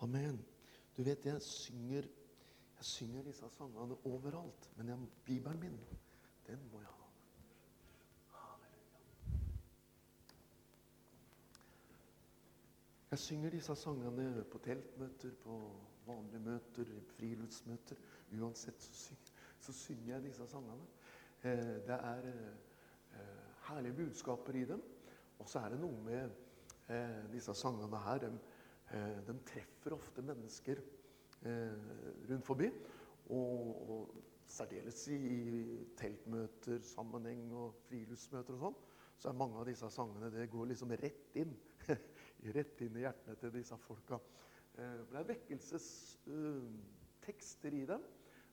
Amen. Du vet, jeg synger, jeg synger disse sangene overalt. Men jeg, Bibelen min, den må jeg ha. Halleluja. Jeg synger disse sangene på teltmøter, på vanlige møter, friluftsmøter. Uansett så synger, så synger jeg disse sangene. Eh, det er eh, herlige budskaper i dem. Og så er det noe med eh, disse sangene her. De, eh, de treffer ofte mennesker eh, rundt forbi. Og, og særdeles i, i teltmøter, sammenheng og friluftsmøter og sånn, så er mange av disse sangene det går liksom rett inn. rett inn i hjertene til disse folka. Eh, det er vekkelsestekster i dem.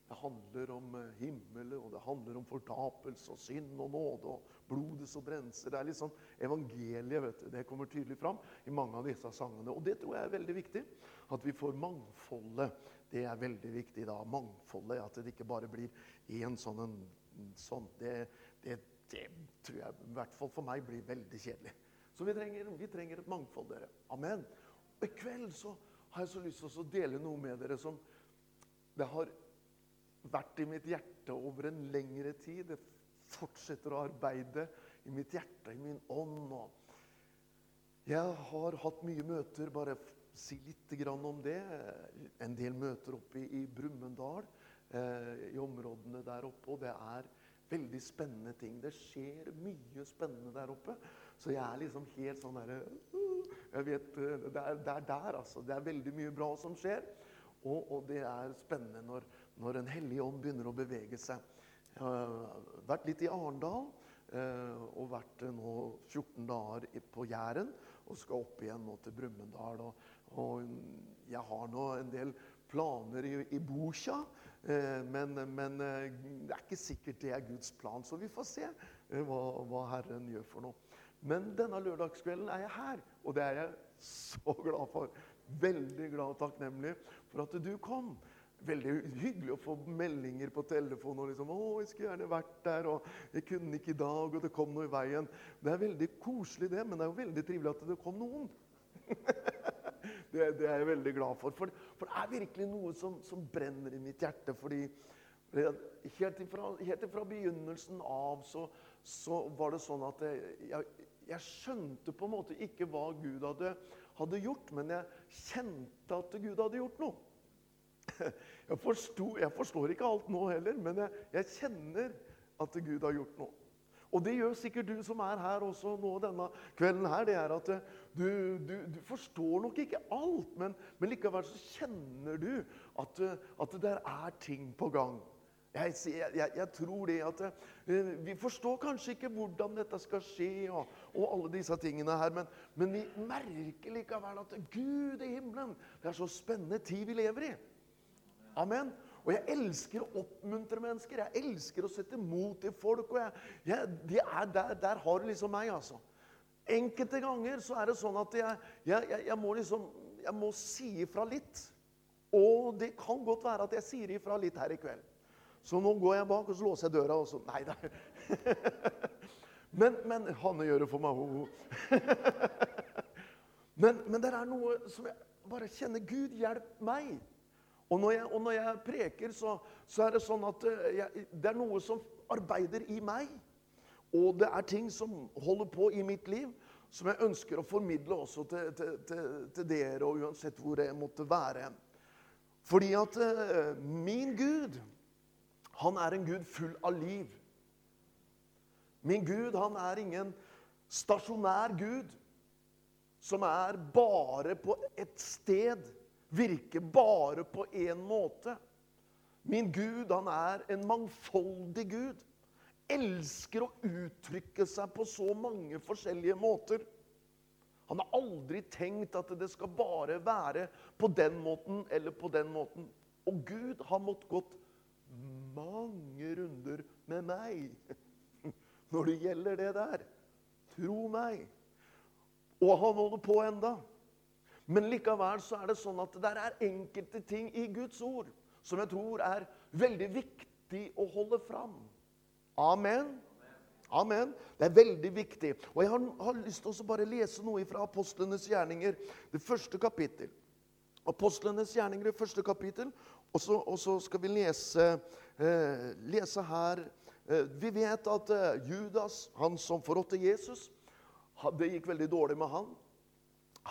Det handler om eh, himmelen, og det handler om fortapelse og synd og nåde og blodet som brenser. Det er litt sånn evangeliet vet du, det kommer tydelig fram i mange av disse sangene. Og det tror jeg er veldig viktig. At vi får mangfoldet. Det er veldig viktig da. Mangfoldet. At det ikke bare blir én sånn en sånn. Det, det, det, tror jeg i hvert fall for meg blir veldig kjedelig. Så vi trenger, vi trenger et mangfold, dere. Amen. Og i kveld så har jeg så lyst til å dele noe med dere som det har vært i mitt hjerte over en lengre tid. Det fortsetter å arbeide i mitt hjerte, i min ånd. Og jeg har hatt mye møter, bare si litt om det. En del møter oppe i, Brumunddal, eh, i områdene der oppe. Og det er veldig spennende ting. Det skjer mye spennende der oppe. Så jeg er liksom helt sånn derre uh, Jeg vet eh, Det er, det er der, altså. Det er veldig mye bra som skjer. Og, og det er spennende når, når Den hellige ånd begynner å bevege seg. Jeg har vært litt i Arendal eh, og vært eh, nå 14 dager på Jæren. Og skal opp igjen nå til Brumunddal. Og, og, jeg har nå en del planer i, i Bokja, eh, men, men, det er ikke sikkert det er Guds plan. Så vi får se hva, hva Herren gjør for noe. Men denne lørdagskvelden er jeg her, og det er jeg så glad for. Veldig glad og takknemlig for at du kom veldig hyggelig å få meldinger på telefonen. og liksom, 'Å, jeg skulle gjerne vært der', og 'Jeg kunne ikke i dag', og 'det kom noe i veien'. Det er veldig koselig, det, men det er jo veldig trivelig at det kom noen. det, det, er jeg veldig glad for. For, for det er virkelig noe som, som, brenner i mitt hjerte. fordi Helt ifra, helt ifra begynnelsen av så, så, var det sånn at jeg, jeg, jeg, skjønte på en måte ikke hva Gud hadde, hadde gjort, men jeg kjente at Gud hadde gjort noe. Jeg, forstod, jeg forstår ikke alt nå heller, men jeg, jeg, kjenner at Gud har gjort noe. Og det gjør sikkert du som er her også nå denne kvelden. her, det er at Du, du, du forstår nok ikke alt, men, men, likevel så kjenner du at, at det er ting på gang. Jeg, jeg, jeg, tror det at uh, Vi forstår kanskje ikke hvordan dette skal skje, og, og alle disse tingene her, men, men vi merker likevel at Gud i himmelen Det er så spennende tid vi lever i. Amen. Og jeg elsker å oppmuntre mennesker. Jeg elsker å sette mot i folk. og jeg, jeg, er, der, der, har du liksom meg, altså. Enkelte ganger så er det sånn at jeg, jeg må liksom jeg må si ifra litt. Og det kan godt være at jeg sier ifra litt her i kveld. Så nå går jeg bak og så låser jeg døra. og så, Nei da. men, men Hanne gjør det for meg. men, men det er noe som jeg bare kjenner Gud, hjelp meg. Og når jeg, og når jeg preker, så, så, er det sånn at eh, jeg, det er noe som arbeider i meg. Og det er ting som holder på i mitt liv, som jeg ønsker å formidle også til, til, til, til dere, og uansett hvor jeg måtte være. Fordi at uh, min Gud, han er en Gud full av liv. Min Gud, han er ingen stasjonær Gud som er bare på et sted virker bare på én måte. Min Gud, han er en mangfoldig Gud. Elsker å uttrykke seg på så mange forskjellige måter. Han har aldri tenkt at det skal bare være på den måten eller på den måten. Og Gud har måttet gått mange runder med meg når det gjelder det der. Tro meg. Og han holder på enda. Men likevel så er det sånn at det er enkelte ting i Guds ord som jeg tror er veldig viktig å holde fram. Amen. Amen. Det er veldig viktig. Og Jeg har, har lyst til å bare lese noe fra apostlenes gjerninger, det første kapittel. Apostlenes gjerninger det første kapittel. Og så, og så skal vi lese, eh, lese her eh, Vi vet at eh, Judas, han som forrådte Jesus, det gikk veldig dårlig med han.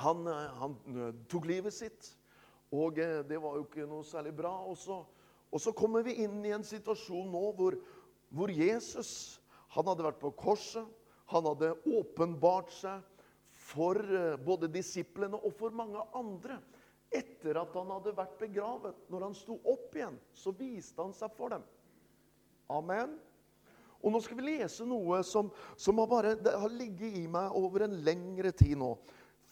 Han, eh, han eh, tok livet sitt, og eh, det var jo ikke noe særlig bra. også. og så kommer vi inn i en situasjon nå hvor, hvor Jesus han hadde vært på korset. Han hadde åpenbart seg for både disiplene og for mange andre. Etter at han hadde vært begravet, når han sto opp igjen, så viste han seg for dem. Amen. Og Nå skal vi lese noe som, som har, bare, har ligget i meg over en lengre tid nå.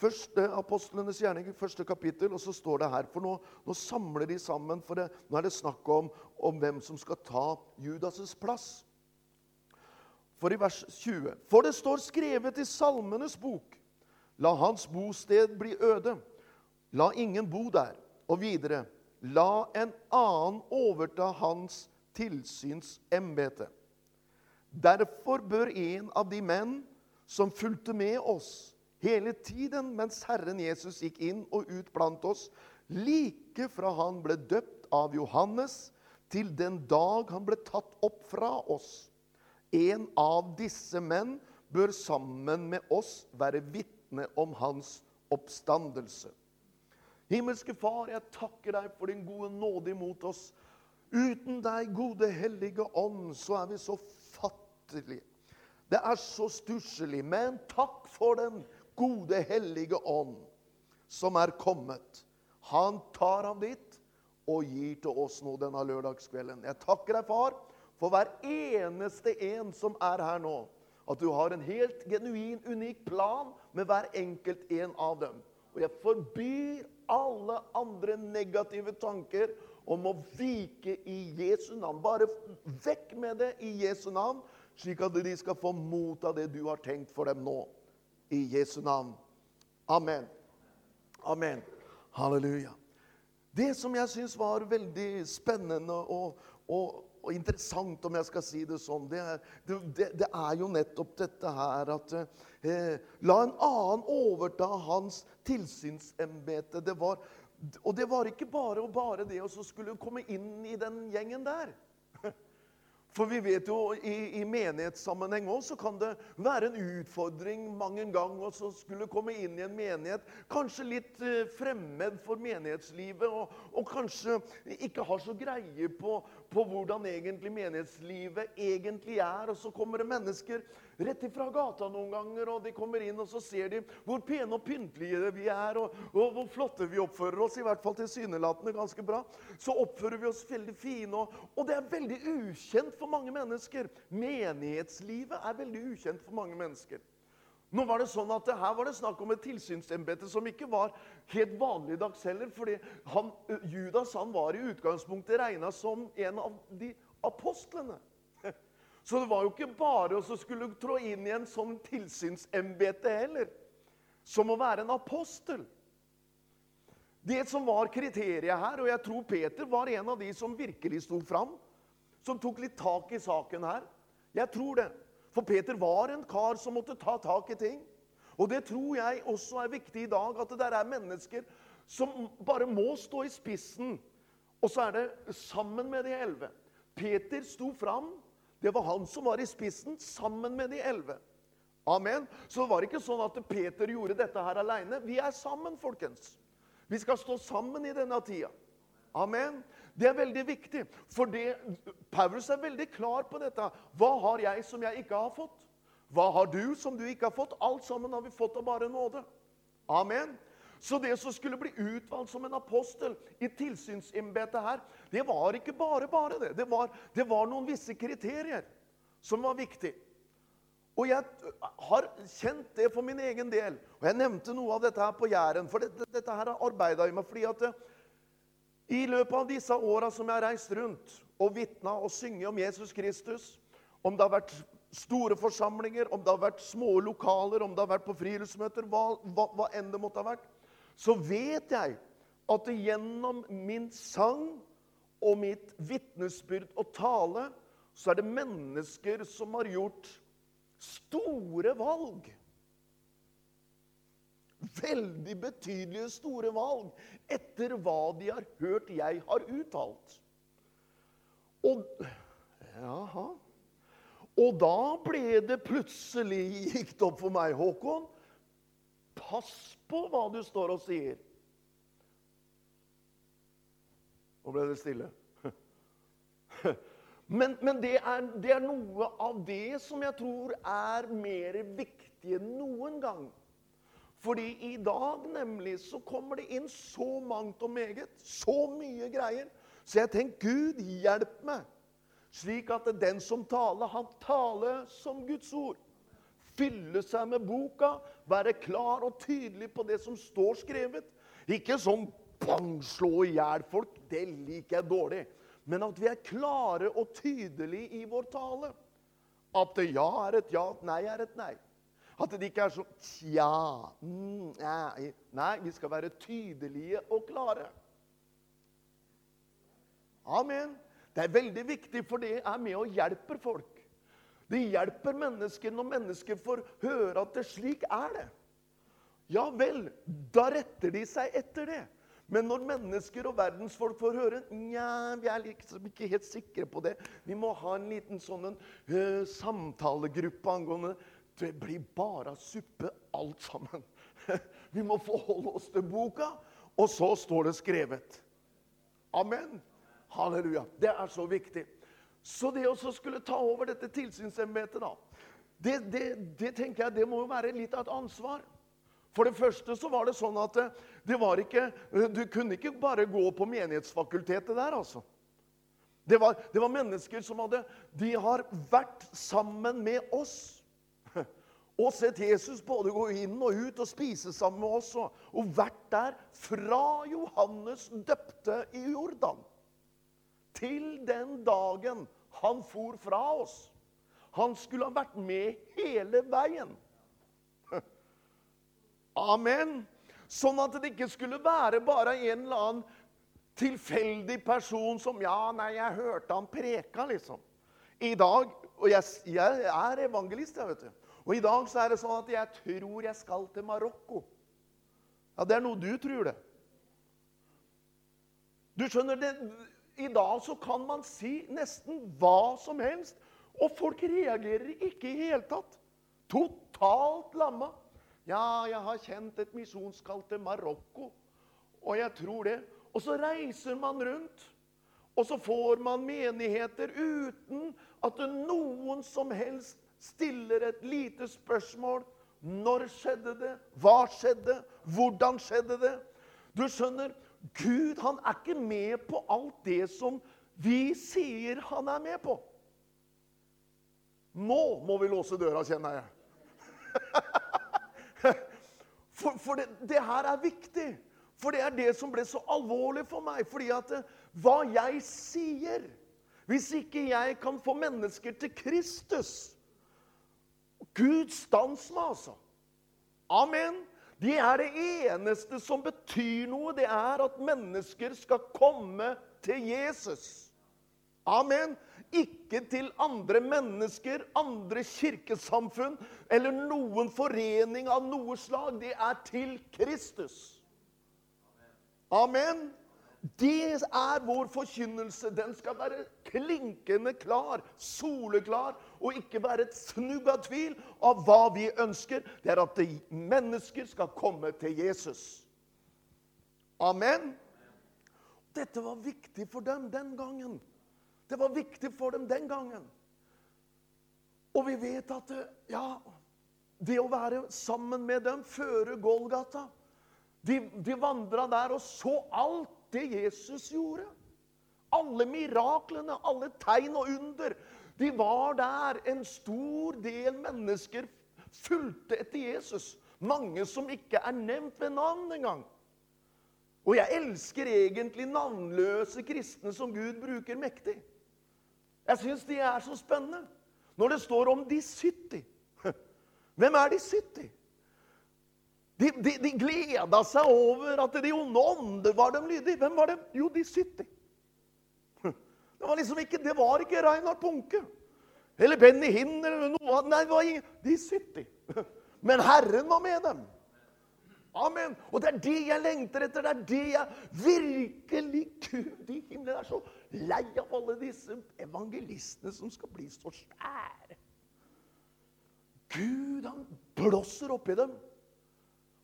Første Apostlenes gjerning, første kapittel, og så står det her For nå, nå samler de sammen, for det, nå er det snakk om, om hvem som skal ta Judas' plass. For i vers 20 For det står skrevet i Salmenes bok La hans bosted bli øde. La ingen bo der. Og videre La en annen overta hans tilsynsembete. Derfor bør en av de menn som fulgte med oss hele tiden mens Herren Jesus gikk inn og ut blant oss, like fra han ble døpt av Johannes, til den dag han ble tatt opp fra oss. En av disse menn bør sammen med oss være vitne om hans oppstandelse. Himmelske Far, jeg takker deg for din gode nåde imot oss. Uten deg, gode hellige ånd, så er vi så fattelige. Det er så stusslig. Men takk for den gode, hellige ånd som er kommet. Han tar av ditt og gir til oss nå denne lørdagskvelden. Jeg takker deg, far, for hver eneste en som er her nå. At du har en helt genuin, unik plan med hver enkelt en av dem. Og jeg forbyr alle andre negative tanker om å vike i Jesu navn. Bare vekk med det i Jesu navn, slik at de skal få mot av det du har tenkt for dem nå i Jesu navn. Amen. Amen. Halleluja. Det som jeg syns var veldig spennende og, og, og, interessant, om jeg skal si det sånn, det er, det, det er jo nettopp dette her at eh, La en annen overta hans tilsynsembete. Det var, og det var ikke bare og bare det å skulle komme inn i den gjengen der. For vi vet jo i, i menighetssammenheng òg så kan det være en utfordring mange ganger å skulle komme inn i en menighet. Kanskje litt eh, fremmed for menighetslivet, og, og kanskje ikke har så greie på, på, hvordan egentlig menighetslivet egentlig er. Og så kommer det mennesker rett ifra gata noen ganger, og de kommer inn og så ser de hvor pene og pyntelige vi er, og, og hvor flotte vi oppfører oss. I hvert fall tilsynelatende ganske bra. Så oppfører vi oss veldig fine, og, og det er veldig ukjent for mange mennesker. Menighetslivet er veldig ukjent for mange mennesker. Nå var det sånn at Her var det snakk om et tilsynsembete som ikke var helt vanligdags heller. fordi han, Judas han var i utgangspunktet regna som en av de apostlene. Så det var jo ikke bare å skulle trå inn i en sånn tilsynsembete heller. Som å være en apostel. Det som var kriteriet her, og jeg tror Peter var en av de som virkelig sto fram, som tok litt tak i saken her. Jeg tror det. For Peter var en kar som måtte ta tak i ting. Og det tror jeg også er viktig i dag, at det der er mennesker som bare må stå i spissen. Og så er det sammen med de elleve. Peter sto fram det var han som var i spissen sammen med de elleve. Amen. Så det var ikke sånn at Peter gjorde dette her aleine. Vi er sammen, folkens. Vi skal stå sammen i denne tida. Amen. Det er veldig viktig. For det, Paulus er veldig klar på dette. Hva har jeg som jeg ikke har fått? Hva har du som du ikke har fått? Alt sammen har vi fått av bare nåde. Amen. Så det som skulle bli utvalgt som en apostel i tilsynsembetet her, det var ikke bare bare det. Det var, det var noen visse kriterier som var viktig. Og jeg har kjent det for min egen del. Og jeg nevnte noe av dette her på Jæren. For dette, dette her har arbeida i meg. fordi at i løpet av disse åra som jeg har reist rundt og vitna og synget om Jesus Kristus, om det har vært store forsamlinger, om det har vært små lokaler, om det har vært på friluftsmøter, hva, hva, hva enn det måtte ha vært, så vet jeg at gjennom min sang og mitt vitnesbyrd og tale, så er det mennesker som har gjort store valg. Veldig betydelige, store valg etter hva de har hørt jeg har uttalt. Og Jaha. Og da ble det plutselig gikk det opp for meg, Håkon. Pass på hva du står og sier. Nå ble det stille. Men, men det, er, det, er, noe av det som jeg tror er mer viktig enn noen gang. Fordi i dag nemlig så kommer det inn så mangt og meget, så mye greier. Så jeg tenker, Gud, hjelp meg, slik at den som taler, han taler som Guds ord. Fylle seg med boka, være klar og tydelig på det som står skrevet. Ikke sånn bang, slå i hjel folk. Det liker jeg dårlig men at vi er klare og tydelige i vår tale. At ja er et ja, at nei er et nei. At det ikke er sånn tja mm, nei. nei, vi skal være tydelige og klare. Amen. Det er veldig viktig, for det er med og hjelper folk. Det hjelper mennesker når mennesker får høre at det slik er det. Ja vel, da retter de seg etter det. Men når mennesker og verdensfolk får høre Nja, vi er liksom ikke helt sikre på det. Vi må ha en liten sånn en, uh, samtalegruppe angående Det blir bare suppe, alt sammen. vi må forholde oss til boka, og så står det skrevet. Amen. Halleluja. Det er så viktig. Så det å skulle ta over dette tilsynsembetet, da det, det, det, tenker jeg det må jo være litt av et ansvar. For det første så var det sånn at det, det var ikke, du kunne ikke bare gå på menighetsfakultetet der, altså. Det var, det var, mennesker som hadde De har vært sammen med oss. Og sett Jesus både gå inn og ut og spise sammen med oss. Og, og vært der fra Johannes døpte i Jordan til den dagen han for fra oss. Han skulle ha vært med hele veien. Amen. Sånn at det ikke skulle være bare en eller annen tilfeldig person som Ja, nei, jeg hørte han preka, liksom. I dag Og jeg, jeg er evangelist, jeg, vet du. Og i dag så er det sånn at jeg tror jeg skal til Marokko. Ja, det er noe du tror, det. Du skjønner, det, I dag så kan man si nesten hva som helst, og folk reagerer ikke i hele tatt. Totalt lamma. Ja, jeg har kjent et misjonskall til Marokko, og jeg tror det. Og så reiser man rundt, og så får man menigheter uten at noen som helst stiller et lite spørsmål. Når skjedde det? Hva skjedde? Hvordan skjedde det? Du skjønner, Gud han er ikke med på alt det som vi sier han er med på. Nå må vi låse døra, kjenner jeg. For, for det, det, her er viktig. For det er det som ble så alvorlig for meg. Fordi at eh, hva jeg sier Hvis ikke jeg kan få mennesker til Kristus Gud stans meg, altså. Amen. Det er det eneste som betyr noe. Det er at mennesker skal komme til Jesus. Amen ikke til andre mennesker, andre kirkesamfunn eller noen forening av noe slag. Det er til Kristus. Amen. Det er vår forkynnelse. Den skal være klinkende klar, soleklar, og ikke være et snugg av tvil av hva vi ønsker. Det er at mennesker skal komme til Jesus. Amen. Dette var viktig for dem den gangen. Det var viktig for dem den gangen. Og vi vet at ja, det å være sammen med dem føre Golgata De, de vandra der og så alt det Jesus gjorde. Alle miraklene, alle tegn og under. De var der. En stor del mennesker fulgte etter Jesus. Mange som ikke er nevnt ved navn engang. Og jeg elsker egentlig navnløse kristne som Gud bruker mektig. Jeg syns de er så spennende. Når det står om de 70. Hvem er de 70? De, de, de gleda seg over at de onde ånder var dem lydige. Hvem var dem? Jo, de 70. Det var liksom ikke, det var ikke Reinhard Punke eller Benny Hinn eller noe Nei, det var ingen, de 70. Men Herren var med dem. Amen. Og det er det jeg lengter etter. Det er det jeg virkelig Gud i himmelen er så lei av alle disse evangelistene som skal bli så svære. Gud, han blåser oppi dem.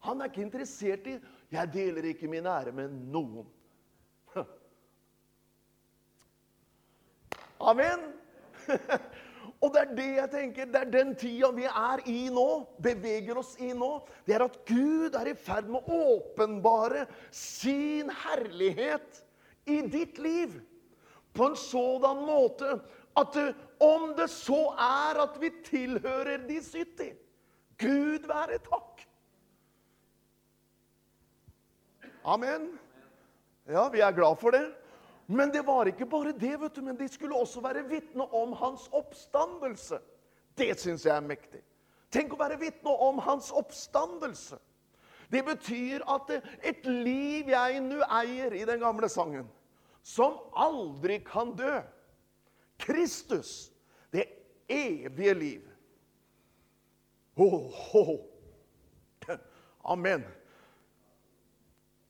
Han er ikke interessert i 'Jeg deler ikke min ære med noen'. Amen. Og det er det jeg tenker, det er den tida vi er i nå, beveger oss i nå. Det er at Gud er i ferd med å åpenbare sin herlighet i ditt liv. På en sådan måte at om det så er at vi tilhører de 70 Gud være takk. Amen. Ja, vi er glad for det. Men det var ikke bare det, vet du, men de skulle også være vitne om hans oppstandelse. Det syns jeg er mektig. Tenk å være vitne om hans oppstandelse. Det betyr at et liv jeg nå eier i den gamle sangen, som aldri kan dø Kristus, det evige liv. Oh, oh. Amen.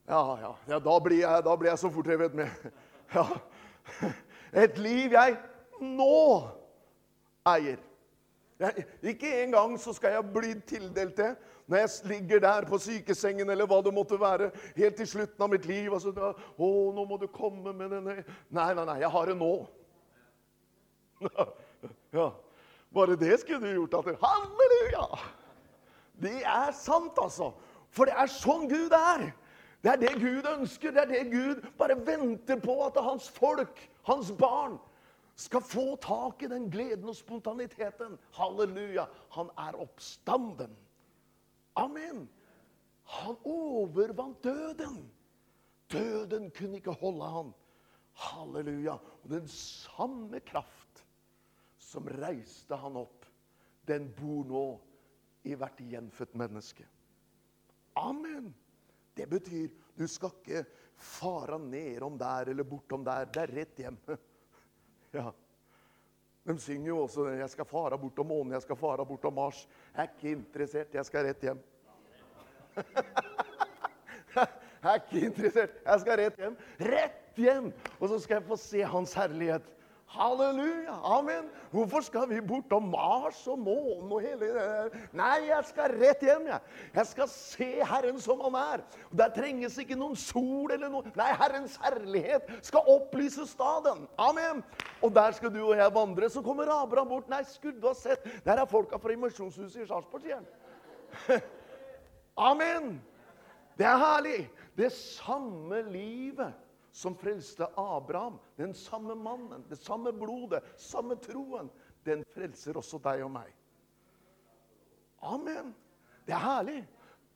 Ja, ja, ja da, blir jeg, da blir jeg så fort revet med. Ja. Et liv jeg nå eier. Jeg, ikke engang så skal jeg bli tildelt det når jeg ligger der på sykesengen eller hva det måtte være, helt til slutten av mitt liv. Og så, å, nå må du komme med denne Nei, nei, nei, jeg har det nå. Ja, Bare det skulle du gjort. at Halleluja! Det er sant, altså. For det er sånn Gud er. Det er det Gud ønsker. Det er det Gud bare venter på at hans folk, hans barn, skal få tak i den gleden og spontaniteten. Halleluja. Han er oppstanden. Amen. Han overvant døden. Døden kunne ikke holde han. Halleluja. Og den samme kraft som reiste han opp, den bor nå i hvert gjenfødt menneske. Amen. Det betyr du skal ikke fare nedom der eller bortom der. Det er rett hjem. Ja. De synger jo også 'Jeg skal fare bortom månen, jeg skal fare bortom Mars'. Jeg er ikke interessert, jeg skal rett hjem. Jeg er ikke interessert, jeg skal rett hjem. Rett hjem! Og så skal jeg få se Hans herlighet. Halleluja! Amen! Hvorfor skal vi bortom Mars og månen og hele det der? Nei, jeg skal rett hjem, jeg. Jeg skal se Herren som han er. Der trenges ikke noen sol eller noe. Nei, Herrens herlighet skal opplyse staden. Amen! Og der skal du og jeg vandre. Så kommer Abraham bort. Nei, skulle du ha sett Der er folka fra Immersjonshuset i Sarpsborg, sier han. Amen! Det er herlig. Det samme livet som frelste Abraham, den samme mannen, det samme blodet, samme troen, den frelser også deg og meg. Amen. Det er herlig.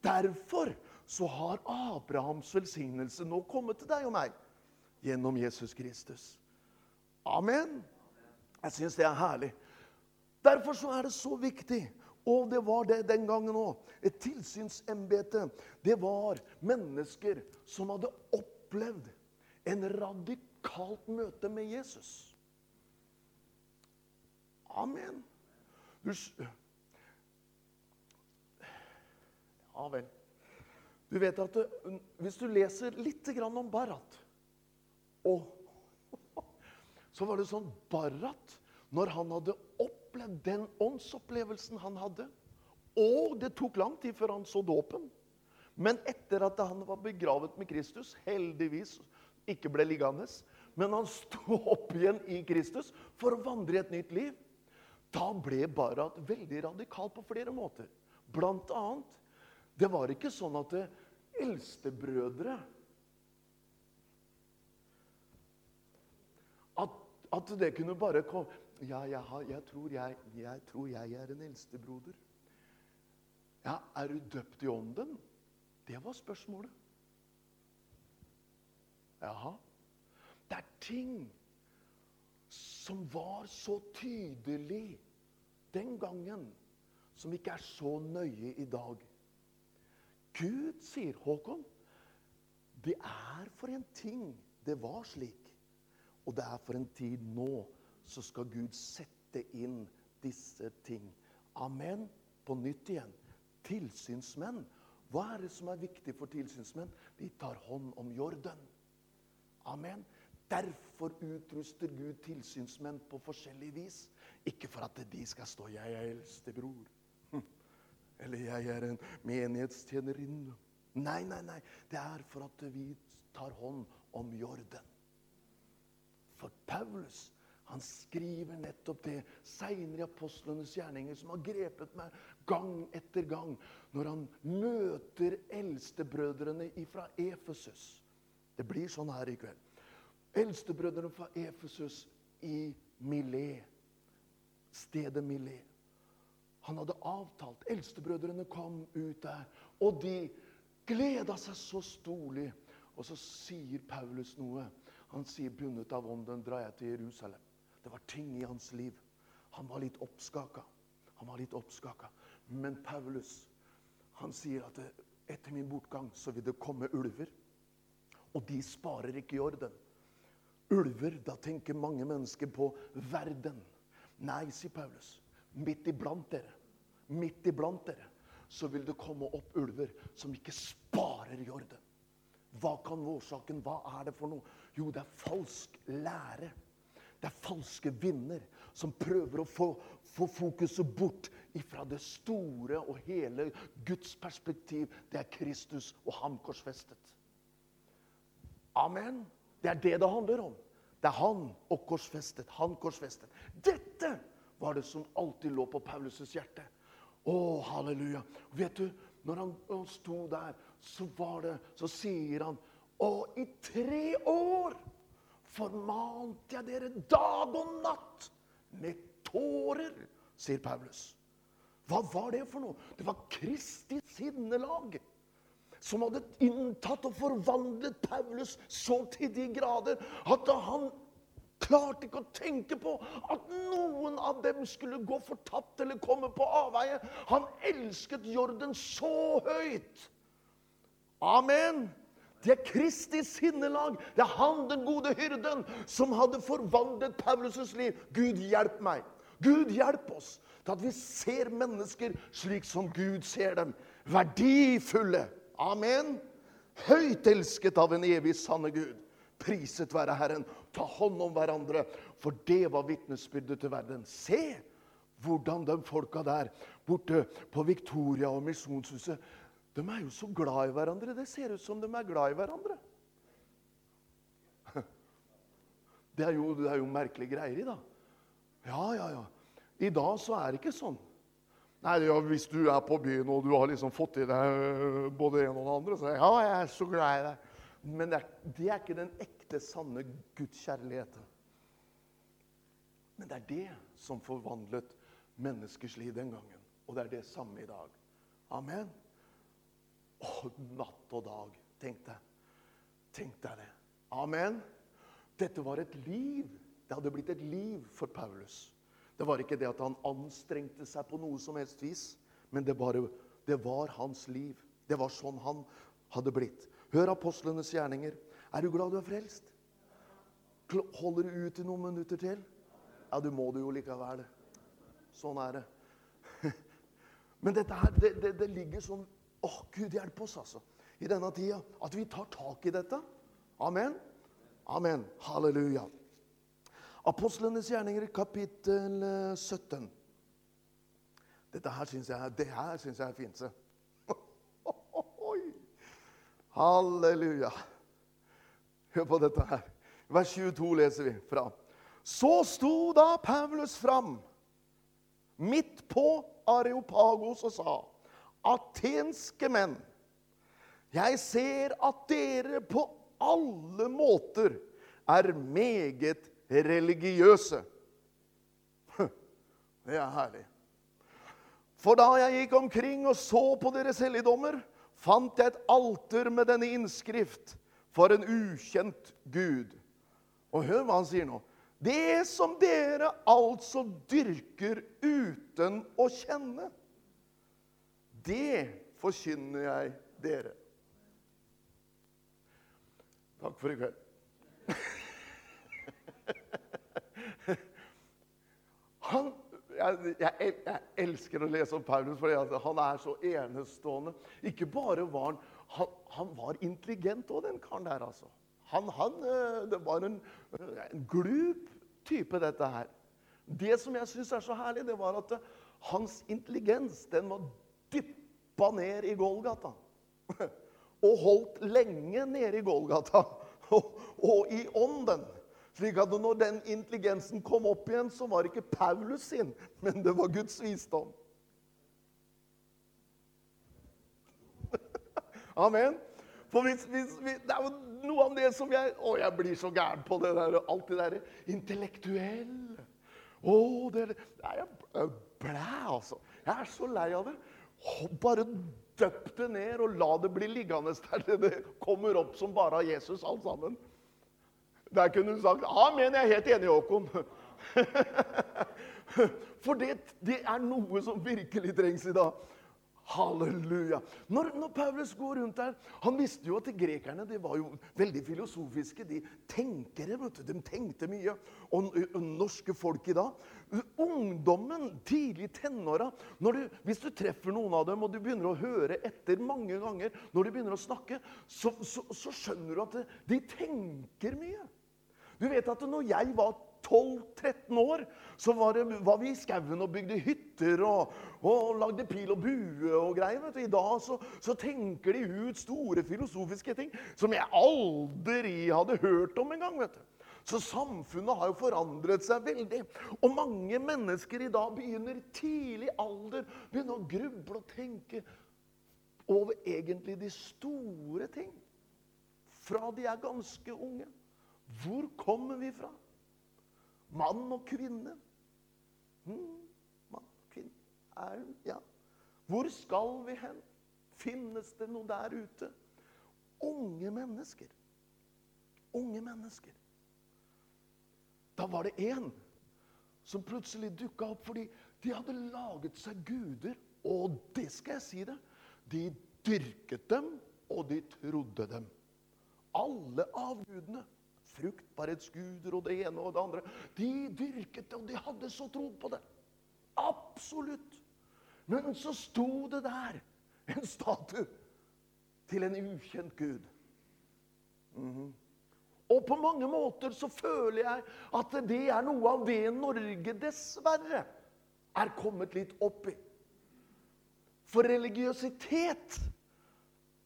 Derfor så har Abrahams velsignelse nå kommet til deg og meg gjennom Jesus Kristus. Amen. Jeg syns det er herlig. Derfor så er det så viktig og det var det den gangen òg. Et tilsynsembete. Det var mennesker som hadde opplevd en radikalt møte med Jesus. Amen. Du, ja vel. Du vet at det, hvis du leser litt om Barat og, Så var det sånn Barat, når han hadde opplevd den åndsopplevelsen han hadde Og det tok lang tid før han så dåpen. Men etter at han var begravet med Kristus, heldigvis ikke ble liggende, men han sto opp igjen i Kristus for å vandre i et nytt liv. Da ble Barat veldig radikal på flere måter. Blant annet Det var ikke sånn at eldstebrødre at, at det kunne bare komme Ja, jeg, har, jeg, tror jeg, jeg, tror jeg er en eldstebroder. Ja, er du døpt i ånden? Det var spørsmålet. Jaha. Det er ting som var så tydelig den gangen, som ikke er så nøye i dag. Gud, sier Håkon, det er for en ting det var slik. Og det er for en tid nå så skal Gud sette inn disse ting. Amen. På nytt igjen. Tilsynsmenn Hva er det som er viktig for tilsynsmenn? De tar hånd om jorden. Amen. Derfor utruster Gud tilsynsmenn på forskjellig vis. Ikke for at de skal stå 'Jeg er eldstebror', eller 'Jeg er en menighetstjenerinne'. Nei, nei, nei. Det er for at vi tar hånd om jorden. For Paulus han skriver nettopp det seinere i apostlenes gjerninger, som har grepet meg gang etter gang når han møter eldstebrødrene fra Efesus. Det blir sånn her i kveld. Eldstebrødrene fra Efesus i Milé, stedet Milé. Han hadde avtalt. Eldstebrødrene kom ut der, og de gleda seg så storlig. Og så sier Paulus noe. Han sier, 'Bundet av ånden drar jeg til Jerusalem'. Det var ting i hans liv. Han var litt oppskaka. Han var litt oppskaka. Men Paulus han sier at etter min bortgang så vil det komme ulver. Og de sparer ikke i orden. Ulver, da tenker mange mennesker på verden. Nei, sier Paulus. Midt iblant dere, midt iblant dere, så vil det komme opp ulver som ikke sparer i orden. Hva kan årsaken Hva er det for noe? Jo, det er falsk lære. Det er falske vinder som prøver å få, få fokuset bort ifra det store og hele Guds perspektiv. Det er Kristus og ham korsfestet. Amen. Det er det det handler om. Det er han og korsfestet. Han korsfestet. Dette var det som alltid lå på Paulus' hjerte. Å, halleluja. Vet du, når han, han sto der, så var det Så sier han Og i tre år formante jeg dere dag og natt med tårer, sier Paulus. Hva var det for noe? Det var Kristi sinnelag som hadde inntatt og forvandlet Paulus så til de grader at han klarte ikke å tenke på at noen av dem skulle gå fortapt eller komme på avveie. Han elsket Jorden så høyt. Amen. Det er Kristi sinnelag. Det er han, den gode hyrden, som hadde forvandlet Paulus' liv. Gud, hjelp meg. Gud, hjelp oss til at vi ser mennesker slik som Gud ser dem. Verdifulle. Amen. Høyt elsket av en evig sanne Gud. Priset være Herren. Ta hånd om hverandre, for det var vitnesbyrdet til verden. Se hvordan de folka der borte på Victoria og Misjonshuset de er jo så glad i hverandre. Det ser ut som de er glad i hverandre. Det er jo, det er jo merkelige greier i dag. Ja, ja, ja. I dag så er det ikke sånn. Nei, ja, Hvis du er på byen og du har liksom fått i deg øh, både en og den andre, så er jeg, ja, jeg er så glad i deg. Men det er, det er ikke den ekte, sanne gudskjærligheten. Men det er det som forvandlet menneskers liv den gangen. Og det er det samme i dag. Amen. Å, natt og dag. Tenk deg. Tenk deg det. Amen. Dette var et liv. Det hadde blitt et liv for Paulus. Det var ikke det at han anstrengte seg på noe som helst vis, men det, bare, det var hans liv. Det var sånn han hadde blitt. Hør apostlenes gjerninger. Er du glad du er frelst? Holder du ut i noen minutter til? Ja, du må det jo likevel. Sånn er det. Men dette her, det, det, det ligger sånn Å, Gud hjelpe oss, altså. I denne tida. At vi tar tak i dette. Amen. Amen. Halleluja. Apostlenes gjerninger, kapittel 17. Dette her syns jeg, det jeg er fint. Halleluja. Hør på dette her. Vers 22 leser vi fra. Så sto da Paulus fram midt på Areopagos og sa atenske menn, jeg ser at dere på alle måter er meget religiøse. Det er herlig. For da jeg gikk omkring og så på deres helligdommer, fant jeg et alter med denne innskrift for en ukjent gud. Og hør hva han sier nå. Det som dere altså dyrker uten å kjenne. Det forkynner jeg dere. Takk for i kveld. Han, jeg, jeg, jeg, elsker å lese om Paulus, for han er så enestående. Ikke bare var han Han, han var intelligent òg, den karen der, altså. Han, han, eh, det var en, en glup type, dette her. Det som jeg syns er så herlig, det var at hans intelligens den var dyppa ned i Golgata. Og holdt lenge nede i Golgata. Og, og i ånden. Slik at når den intelligensen kom opp igjen, så var det ikke Paulus sin, men det var Guds visdom. Amen. For hvis, hvis, hvis, Det er jo noe av det som jeg Å, jeg blir så gæren på det der, alt det derre intellektuelle. Å, det, er jeg blæ, altså. Jeg er så lei av det. Bare døpp det ned og la det bli liggende der. Det kommer opp som bare av Jesus, alt sammen. Der kunne du sagt Amen, jeg er helt enig, Håkon. For det, det, er noe som virkelig trengs i dag. Halleluja. Når, når, Paulus går rundt der Han visste jo at grekerne de var jo veldig filosofiske. De tenkere, vet du, de tenkte mye. Og, og norske folk i dag Ungdommen, tidlig tenåra Hvis du treffer noen av dem og du begynner å høre etter mange ganger når de begynner å snakke, så, så, så skjønner du at de tenker mye. Du vet at når jeg var 12-13 år, så var, det, var, vi i skauen og bygde hytter og, og, lagde pil og bue og greier. I dag så, så, tenker de ut store filosofiske ting som jeg aldri hadde hørt om engang. Så samfunnet har jo forandret seg veldig. Og mange mennesker i dag begynner tidlig alder begynner å gruble og tenke over egentlig de store ting. Fra de er ganske unge. Hvor kommer vi fra? Mann og kvinne. Hmm, mann og kvinne. Er, ja. Hvor skal vi hen? Finnes det noe der ute? Unge mennesker. Unge mennesker. Da var det én som plutselig dukka opp fordi de hadde laget seg guder. Og det skal jeg si det. De dyrket dem, og de trodde dem. Alle avgudene fruktbarhetsguder og det ene og det andre. De dyrket det, og de hadde så tro på det. Absolutt. Men så sto det der en statue til en ukjent gud. Mm -hmm. Og på mange måter så føler jeg at det er noe av det Norge dessverre er kommet litt opp i. For religiøsitet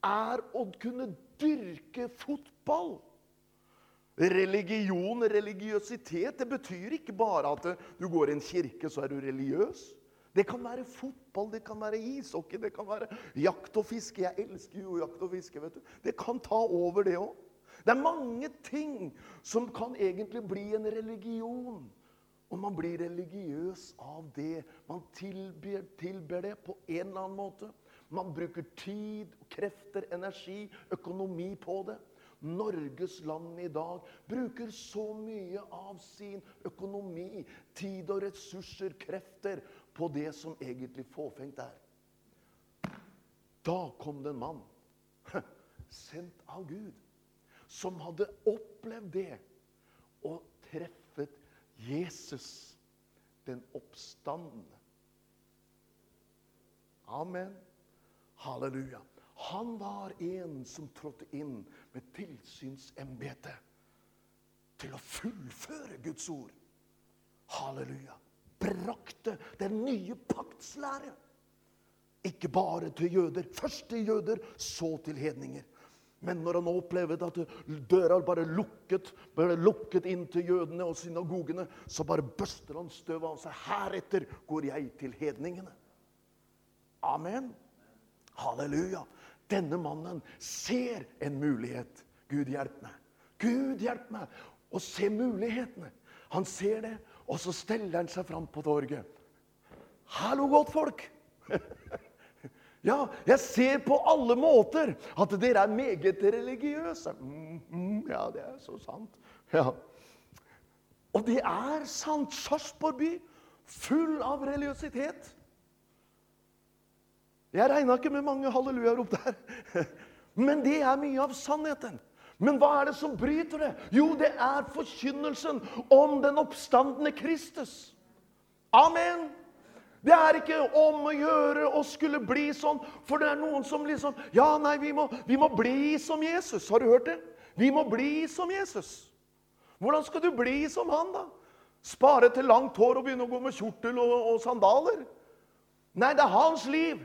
er å kunne dyrke fotball. Religion, religiøsitet, det betyr ikke bare at du går i en kirke, så er du religiøs. Det kan være fotball, det kan være ishockey, det kan være jakt og fiske. Jeg elsker jo jakt og fiske. vet du. Det kan ta over, det òg. Det er mange ting som kan egentlig bli en religion. Og man blir religiøs av det. Man tilber, tilber det på en eller annen måte. Man bruker tid, krefter, energi, økonomi på det. Norges land i dag bruker så mye av sin økonomi, tid og ressurser, krefter, på det som egentlig fåfengt er. Da kom det en mann, sendt av Gud, som hadde opplevd det og treffet Jesus, den oppstandende. Amen. Halleluja. Han var en som trådte inn med tilsynsembete til å fullføre Guds ord. Halleluja. Brakte den nye paktslære. Ikke bare til jøder. Først til jøder, så til hedninger. Men når han opplevde at døra bare lukket, ble lukket inn til jødene og synagogene, så bare børster han støvet av seg. Heretter går jeg til hedningene. Amen. Halleluja. Denne mannen ser en mulighet. Gud hjelp meg. Gud hjelp meg å se mulighetene. Han ser det, og så steller han seg fram på torget. Hallo, godtfolk! ja, jeg ser på alle måter at dere er meget religiøse. Mm, mm, ja, det er så sant. Ja. Og det er sant. Sarpsborg by, full av religiøsitet. Jeg regna ikke med mange hallelujarop der. Men det er mye av sannheten. Men hva er det som bryter det? Jo, det er forkynnelsen om den oppstandende Kristus. Amen. Det er ikke om å gjøre å skulle bli sånn, for det er noen som liksom Ja, nei, vi må, vi må bli som Jesus. Har du hørt det? Vi må bli som Jesus. Hvordan skal du bli som han, da? Spare til langt hår og begynne å gå med kjortel og, og sandaler? Nei, det er hans liv.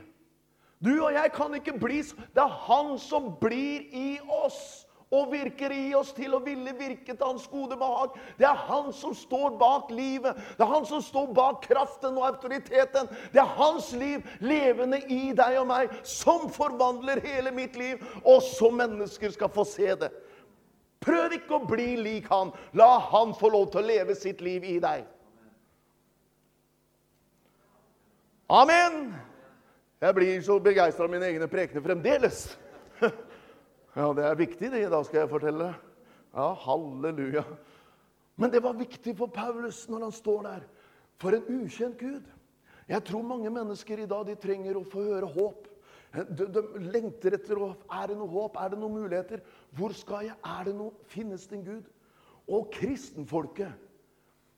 Du og jeg kan ikke bli Det er han som blir i oss og virker i oss til å ville virke til hans gode behag. Det er han som står bak livet. Det er han som står bak kraften og autoriteten. Det er hans liv levende i deg og meg som forvandler hele mitt liv, og så mennesker skal få se det. Prøv ikke å bli lik han. La han få lov til å leve sitt liv i deg. Amen! Jeg blir så begeistra av mine egne prekener fremdeles. Ja, det er viktig, det. Da skal jeg fortelle. Ja, halleluja. Men det var viktig for Paulus når han står der. For en ukjent Gud. Jeg tror mange mennesker i dag de trenger å få høre håp. De, de, lengter etter å Er det noe håp? Er det noen muligheter? Hvor skal jeg? Er det noe? Finnes det en Gud? Og kristenfolket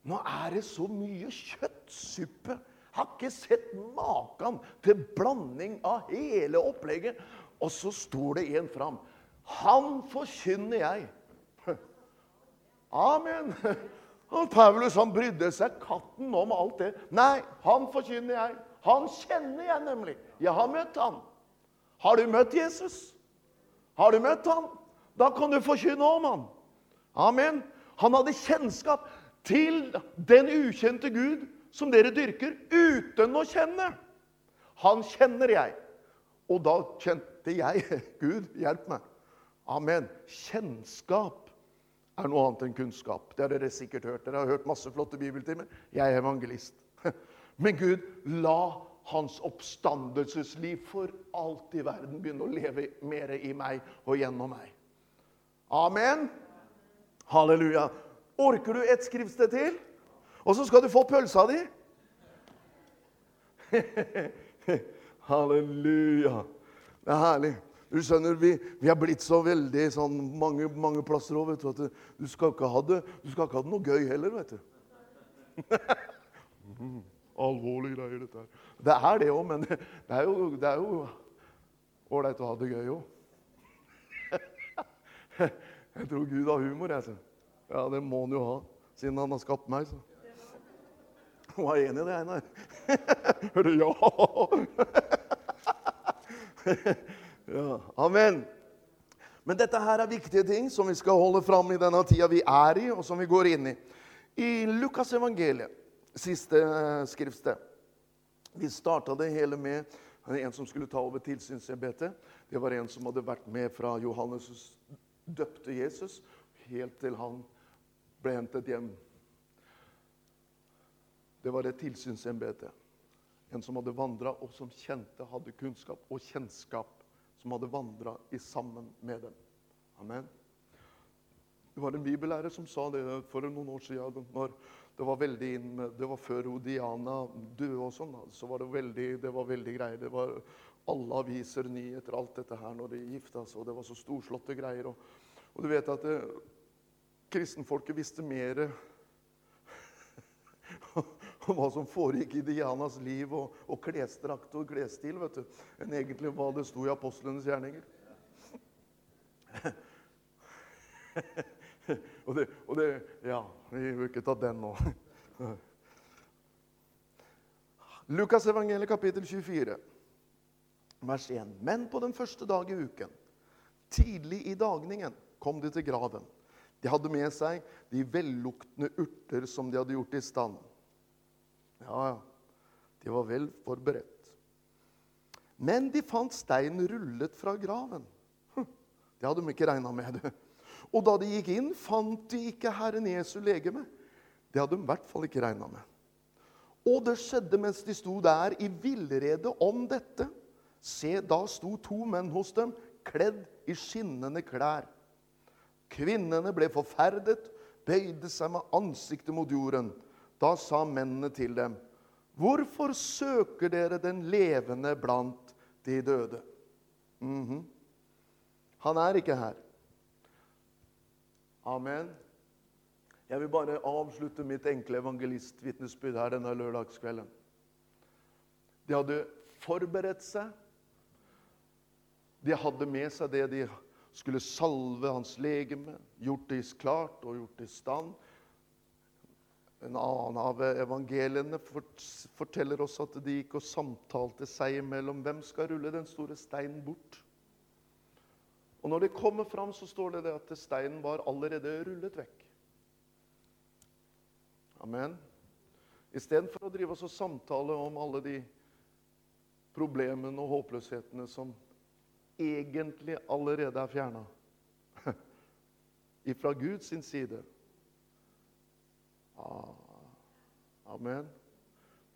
Nå er det så mye kjøttsuppe. Har ikke sett maken til blanding av hele opplegget. Og så står det en fram. Han forkynner jeg. Amen. Og Paulus han brydde seg katten om alt det. Nei, han forkynner jeg. Han kjenner jeg nemlig. Jeg har møtt han. Har du møtt Jesus? Har du møtt han? Da kan du forkynne om han. Amen. Han hadde kjennskap til den ukjente Gud som dere dyrker, uten å kjenne. Han kjenner jeg. Og da kjente jeg Gud, hjelp meg. Amen. Kjennskap er noe annet enn kunnskap. Det har dere sikkert hørt. Dere har hørt masse flotte bibeltimer. Jeg er evangelist. Men Gud, la hans oppstandelsesliv for alt i verden begynne å leve mer i meg og gjennom meg. Amen. Halleluja. Orker du et skriftsted til? Så skal du få pølsa di. Halleluja. Det er herlig. Du skjønner, vi, vi er blitt så veldig sånn mange, mange plasser òg, vet du. At du skal, ikke ha det, du skal ikke ha det noe gøy heller, vet du. Alvorlige greier, dette her. Det er det òg, men det er jo ålreit å ha det gøy òg. Jeg tror Gud har humor, jeg. Så. Ja, det må han jo ha, siden han har skapt meg. så. Hun er enig i det, Einar? Hørte ja! Ja, amen. Men dette her er viktige ting som vi skal holde fram i denne tida vi er i, og som vi går inn i. I Lukas evangeliet, siste eh, skriftsted Vi starta det hele med en som skulle ta over tilsynsembetet. Det var en som hadde vært med fra Johannes døpte Jesus, helt til han ble hentet hjem. Det var et tilsynsembete. En som hadde vandra, og som kjente, hadde kunnskap og kjennskap som hadde vandra sammen med dem. Amen. Det var en bibellærer som sa det for noen år siden. når Det var veldig det var før Odiana døde og sånn. så var det veldig, det var veldig greier. Det var alle aviser, nyheter, alt dette her når de gifta seg. og Det var så storslåtte greier. Og, og du vet at det, kristenfolket visste mer om hva som foregikk i Dianas liv og, og klesdrakt og klesstil vet du, enn egentlig hva det sto i apostlenes gjerninger. og, det, og det Ja, vi vil ikke ta den nå. Lukas evangeliet kapittel 24, vers 1. Men på den første dag i uken, tidlig i dagningen, kom de til graven. De hadde med seg de velluktende urter som de hadde gjort i stand. Ja, ja. De var vel forberedt. Men de fant steinen rullet fra graven. Hm, det hadde de ikke regna med. det. Og da de gikk inn, fant de ikke Herren Jesu legeme. Det hadde de i hvert fall ikke regna med. Og det skjedde mens de sto der i villrede om dette. Se, da sto to menn hos dem, kledd i skinnende klær. Kvinnene ble forferdet, bøyde seg med ansiktet mot jorden. Da sa mennene til dem, 'Hvorfor søker dere den levende blant de døde?' Mm -hmm. Han er ikke her. Amen. Jeg vil bare avslutte mitt enkle evangelistvitnesbyrd her denne lørdagskvelden. De hadde forberedt seg. De hadde med seg det de skulle salve hans legeme, gjort det klart og gjort det i stand. En annen av evangeliene forteller oss at de gikk og samtalte seg imellom. Hvem skal rulle den store steinen bort? Og Når de kommer fram, så står det, at steinen var allerede rullet vekk. Amen. Istedenfor å drive oss og samtale om alle de problemene og håpløshetene som egentlig allerede er fjerna fra Guds side. Ah, amen.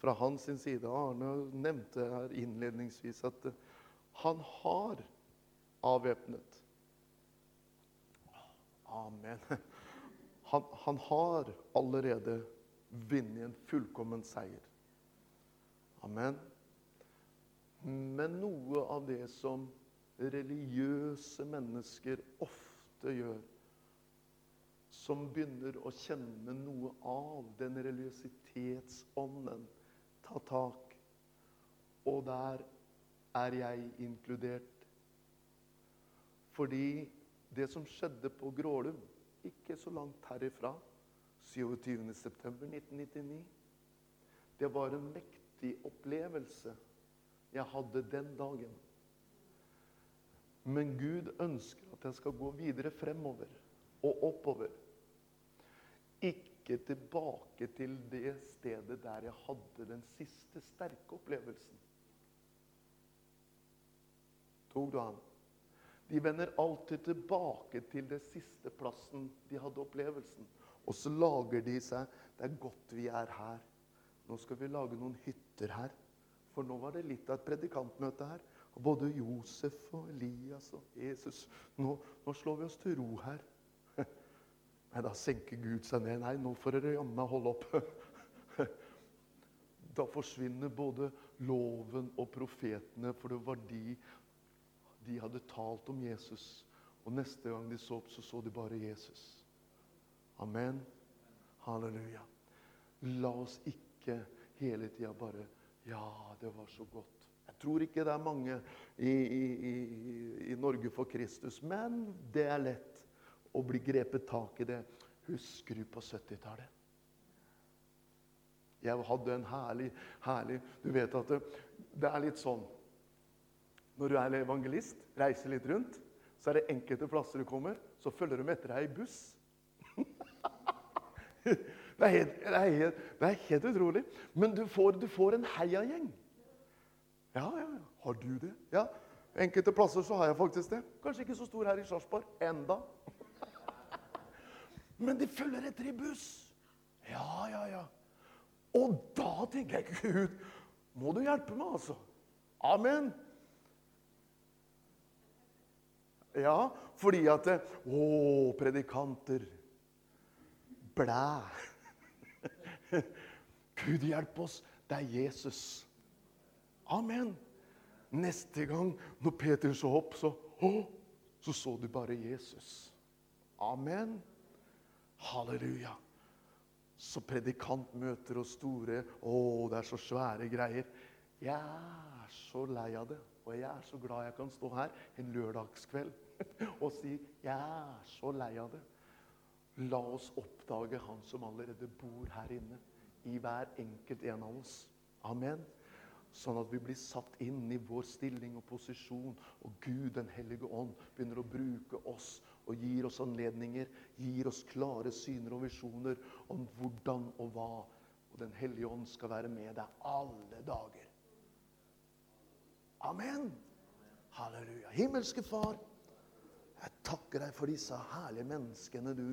Fra hans side. Arne nevnte her innledningsvis at han har avvæpnet. Amen. Han, han har allerede vunnet en fullkommen seier. Amen. Men noe av det som religiøse mennesker ofte gjør, som begynner å kjenne noe av den religiøsitetsånden, ta tak. Og der er jeg inkludert. Fordi det som skjedde på Grålum, ikke så langt herifra, 27.9.1999, det var en mektig opplevelse jeg hadde den dagen. Men Gud ønsker at jeg skal gå videre fremover og oppover. Ikke tilbake til det stedet der jeg hadde den siste sterke opplevelsen. Tok du han? De vender alltid tilbake til det siste plassen de hadde opplevelsen. Og så lager de seg Det er godt vi er her. Nå skal vi lage noen hytter her. For nå var det litt av et predikantmøte her. Og både Josef og Elias og Jesus Nå, nå slår vi oss til ro her. Nei, da senker Gud seg ned. Nei, nå får dere jammen holde opp. Da forsvinner både loven og profetene, for det var de de hadde talt om Jesus. Og neste gang de så opp, så så de bare Jesus. Amen. Halleluja. La oss ikke hele tida bare Ja, det var så godt Jeg tror ikke det er mange i, i, i, Norge for Kristus. Men det er lett å bli grepet tak i det. Husker du på 70-tallet? Jeg hadde en herlig, herlig Du vet at det, det, er litt sånn Når du er evangelist, reiser litt rundt, så er det enkelte plasser du kommer, så følger de etter deg i buss. det, er helt, det, er helt, det, er helt, utrolig. Men du får, du får en heiagjeng. Ja, ja, ja. Har du det? Ja. Enkelte plasser så har jeg faktisk det. Kanskje ikke så stor her i Sarpsborg enda. Men de følger etter i buss. Ja, ja, ja. Og da tenker jeg Gud, må du hjelpe meg, altså. Amen. Ja, fordi at Å, predikanter. Blæ. Gud hjelpe oss. Det er Jesus. Amen. Neste gang når Peter så opp, så, å, så så du bare Jesus. Amen. Halleluja. Så predikantmøter og store Å, det er så svære greier. Jeg er så lei av det. Og jeg er så glad jeg kan stå her en lørdagskveld og si jeg er så lei av det. La oss oppdage Han som allerede bor her inne, i hver enkelt en av oss. Amen. Sånn at vi blir satt inn i vår stilling og posisjon. Og Gud, Den hellige ånd, begynner å bruke oss og gir oss anledninger, gir oss klare syner og visjoner om hvordan og hva. Og Den hellige ånd skal være med deg alle dager. Amen. Halleluja. Himmelske Far, jeg takker deg for disse herlige menneskene du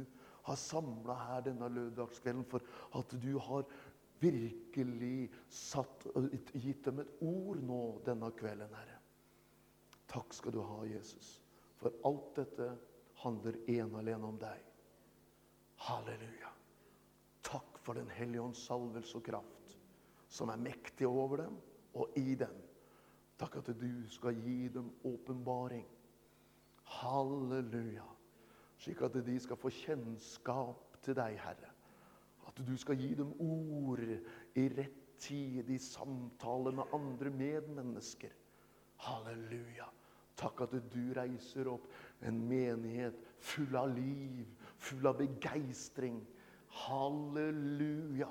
har samla her denne lørdagskvelden, for at du har virkelig satt gitt dem et ord nå denne kvelden, Herre. Takk skal du ha, Jesus, for alt dette handler ene alene om deg. Halleluja. Takk for Den hellige ånds salvelse og kraft, som er mektig over dem og i dem. Takk at du skal gi dem åpenbaring. Halleluja. Slik at de skal få kjennskap til deg, Herre. At du skal gi dem ord i rett tid i samtale med andre medmennesker. Halleluja. Takk at du reiser opp en menighet full av liv, full av begeistring. Halleluja.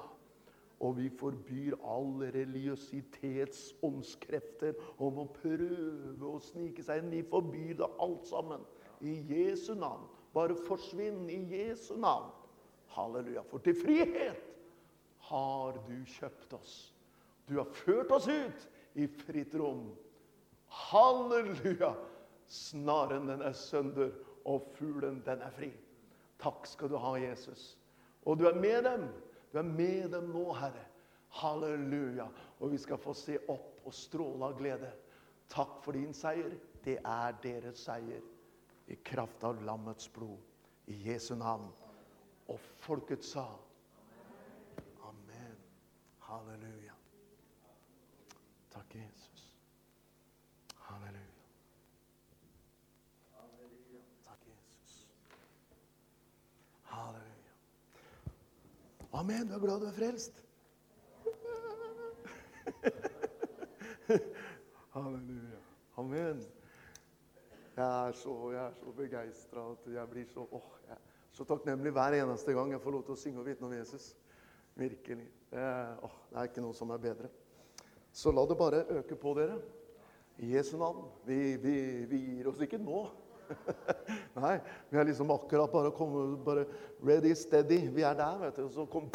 Og vi forbyr alle religiøsitetsåndskrefter om å prøve å snike seg inn. Vi forbyr det alt sammen. I Jesu navn. Bare forsvinn i Jesu navn. Halleluja. For til frihet har du kjøpt oss. Du har ført oss ut i fritt rom. Halleluja! Snaren den er sønder, og fuglen den er fri. Takk skal du ha, Jesus. Og du er med dem. Du er med dem nå, Herre. Halleluja. Og vi skal få se opp og stråle av glede. Takk for din seier. Det er deres seier. I kraft av lammets blod. I Jesu navn. Og folket sa Amen. Halleluja. Takk, Jesus. Halleluja. Takk, Jesus. Halleluja. Amen. Du er glad du er frelst? Halleluja. Amen. Jeg er så, jeg så begeistra at jeg blir så åh, jeg er så takknemlig hver eneste gang jeg får lov til å synge og vitne om Jesus. Virkelig. Er, åh, det er ikke noe som er bedre. Så la det bare øke på dere. I Jesu navn. Vi, vi, vi gir oss ikke nå. Nei, vi er liksom akkurat bare kommet bare ready, steady. Vi er der, vet du. Og så, kom,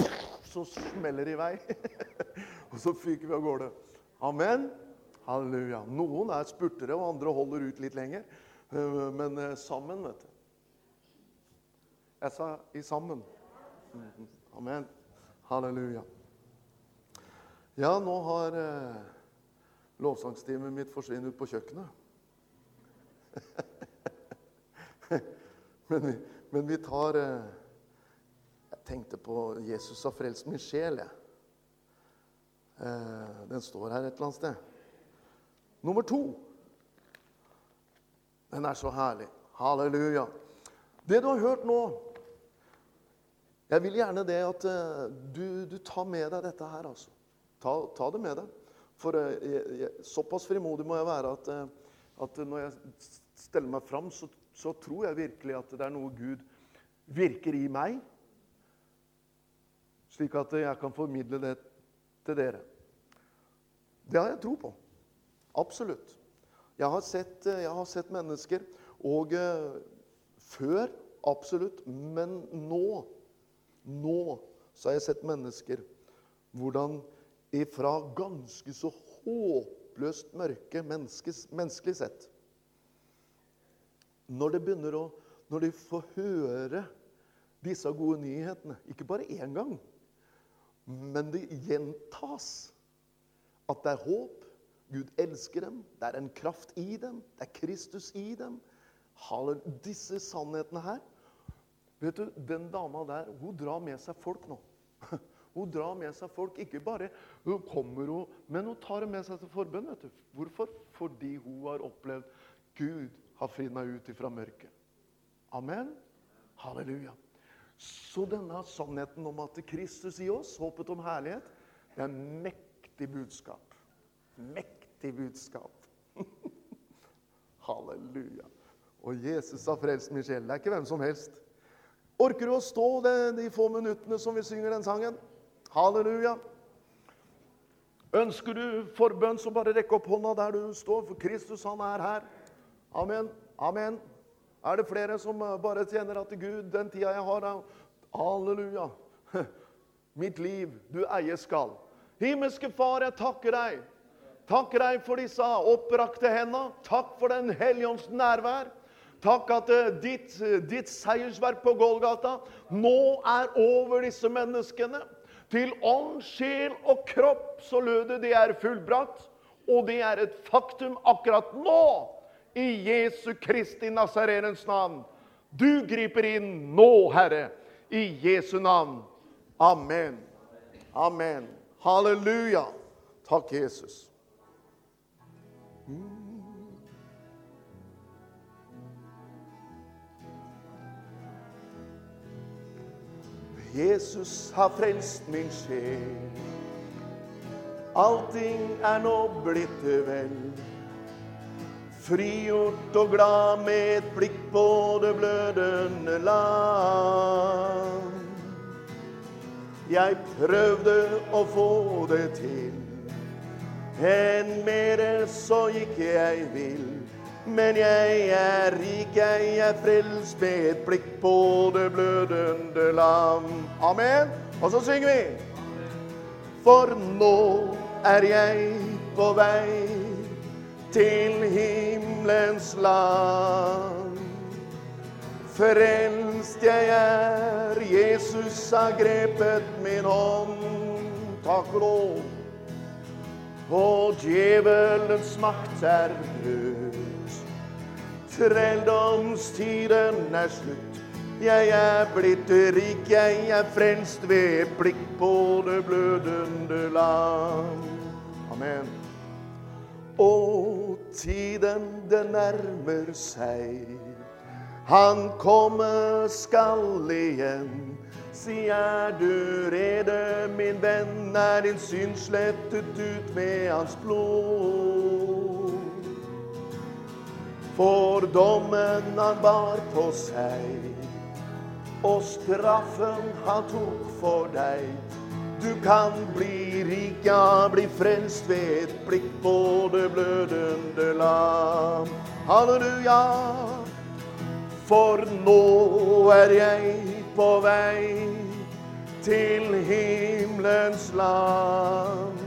så smeller det i vei. og så fyker vi av gårde. Amen. Halleluja. Noen er spurtere, og andre holder ut litt lenger. Eh, Men eh, sammen, vet du. Jeg sa i sammen. Amen. Halleluja. Ja, nå har eh, lovsangstimen mitt forsvunnet på kjøkkenet. men, men vi tar eh, Jeg tenkte på 'Jesus har frelst min sjel', jeg. Eh, den står her et eller annet sted. Nummer to. Den er så herlig. Halleluja. Det du har hørt nå Jeg vil gjerne det at eh, du, du tar med deg dette her, altså. Ta, ta det med deg. For jeg, jeg, såpass frimodig må jeg være at, at når jeg steller meg fram, så, så tror jeg virkelig at det er noe Gud virker i meg, slik at jeg kan formidle det til dere. Det har jeg tro på. Absolutt. Jeg har sett, jeg har sett mennesker, og eh, før absolutt, men nå Nå så har jeg sett mennesker hvordan ifra ganske så håpløst mørke menneskes, menneskelig sett Når å Når de får høre disse gode nyhetene, ikke bare én gang, men det gjentas at det er håp. Gud elsker dem. Det er en kraft i dem. Det er Kristus i dem. Halleluja. Disse sannhetene her Vet du, Den dama der hun drar med seg folk nå. Hun drar med seg folk. Ikke bare hun kommer hun, men hun tar dem med seg til forbønn. vet du. Hvorfor? Fordi hun har opplevd Gud har fridd meg ut ifra mørket. Amen. Halleluja. Så denne sannheten om at Kristus i oss, håpet om herlighet, det er en mektig budskap. Mektig budskap. Halleluja. Og Jesus har frelst min sjel. Det er ikke hvem som helst. Orker du å stå det, de få minuttene som vi synger den sangen? Halleluja. Ønsker du forbønn, så bare rekk opp hånda der du står, for Kristus han er her. Amen. Amen. Er det flere som eh, bare kjenner at Gud, den tida jeg har Halleluja. Mitt liv du eier skal. Himmelske Far, jeg takker deg. Takker deg for disse opprakte hendene. Takk for Den hellige nærvær. Takk at eh, ditt, eh, ditt seiersverk på Golgata nå er over disse menneskene. Til ånd, sjel og kropp så lød det det er fullbrakt. Og det er et faktum akkurat nå, i Jesu Kristi Nazarens navn. Du griper inn nå, Herre, i Jesu navn. Amen. Amen. Halleluja. Takk, Jesus. Jesus har frelst min sjel. Allting er nå blitt vel. Frigjort og glad med et blikk på det blødende land. Jeg prøvde å få det til. Enn mere så gikk jeg vill. Men jeg er rik, jeg er frelst med et blikk på det blødende lam. Amen. Og så synger vi. For nå er jeg på vei til himmelens land. Frelst jeg er, Jesus har grepet min hånd. Takk lov. Og djevelens makt er brutt. Trelldomstiden er slutt. Jeg er blitt rik, jeg er frelst ved blikk på det blødende land. Amen. Og tiden det nærmer seg. Han komme skal igjen. Si, er du rede, min venn, er din synd slettet ut med hans blod? For dommen han bar på seg, og straffen han tok for deg. Du kan bli rik, ja, bli frelst ved et blikk på det blødende lam. Halleluja! For nå er jeg på vei til himmelens land.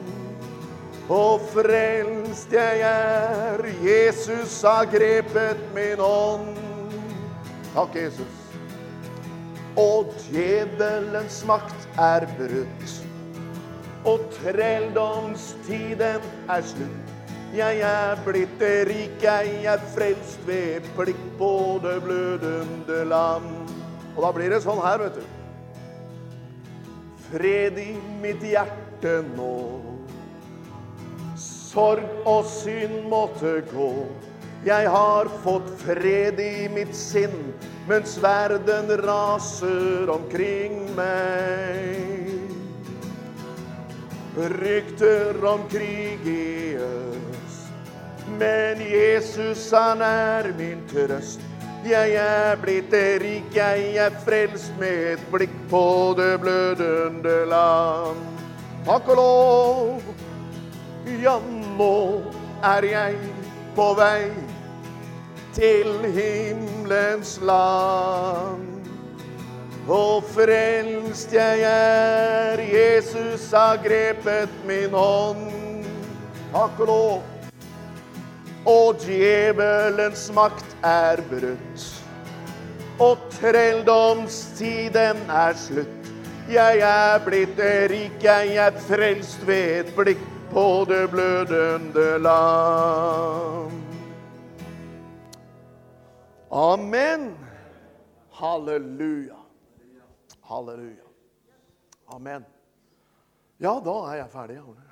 Og frelst jeg er, Jesus har grepet min ånd. Takk, Jesus. Og djevelens makt er brutt. Og trelldomstiden er slutt. Jeg er blitt rik, jeg er frelst ved plikt på det blødende land. Og da blir det sånn her, vet du. Fred i mitt hjerte nå. Sorg og synd måtte gå. Jeg har fått fred i mitt sinn mens verden raser omkring meg. Rykter om krig i øst, men Jesus han er min trøst. Jeg er blitt rik, jeg er frelst med et blikk på det blødende land. Takk og lov, ja, nå er jeg på vei til himmelens land. Og frelst jeg er, Jesus har grepet min hånd. Takk og lov. Og djevelens makt er brutt. Og trelldomstiden er slutt. Jeg er blitt rik, jeg er frelst ved et blikk på det blødende land. Amen. Halleluja. Halleluja. Amen. Ja, da er jeg ferdig. Arne.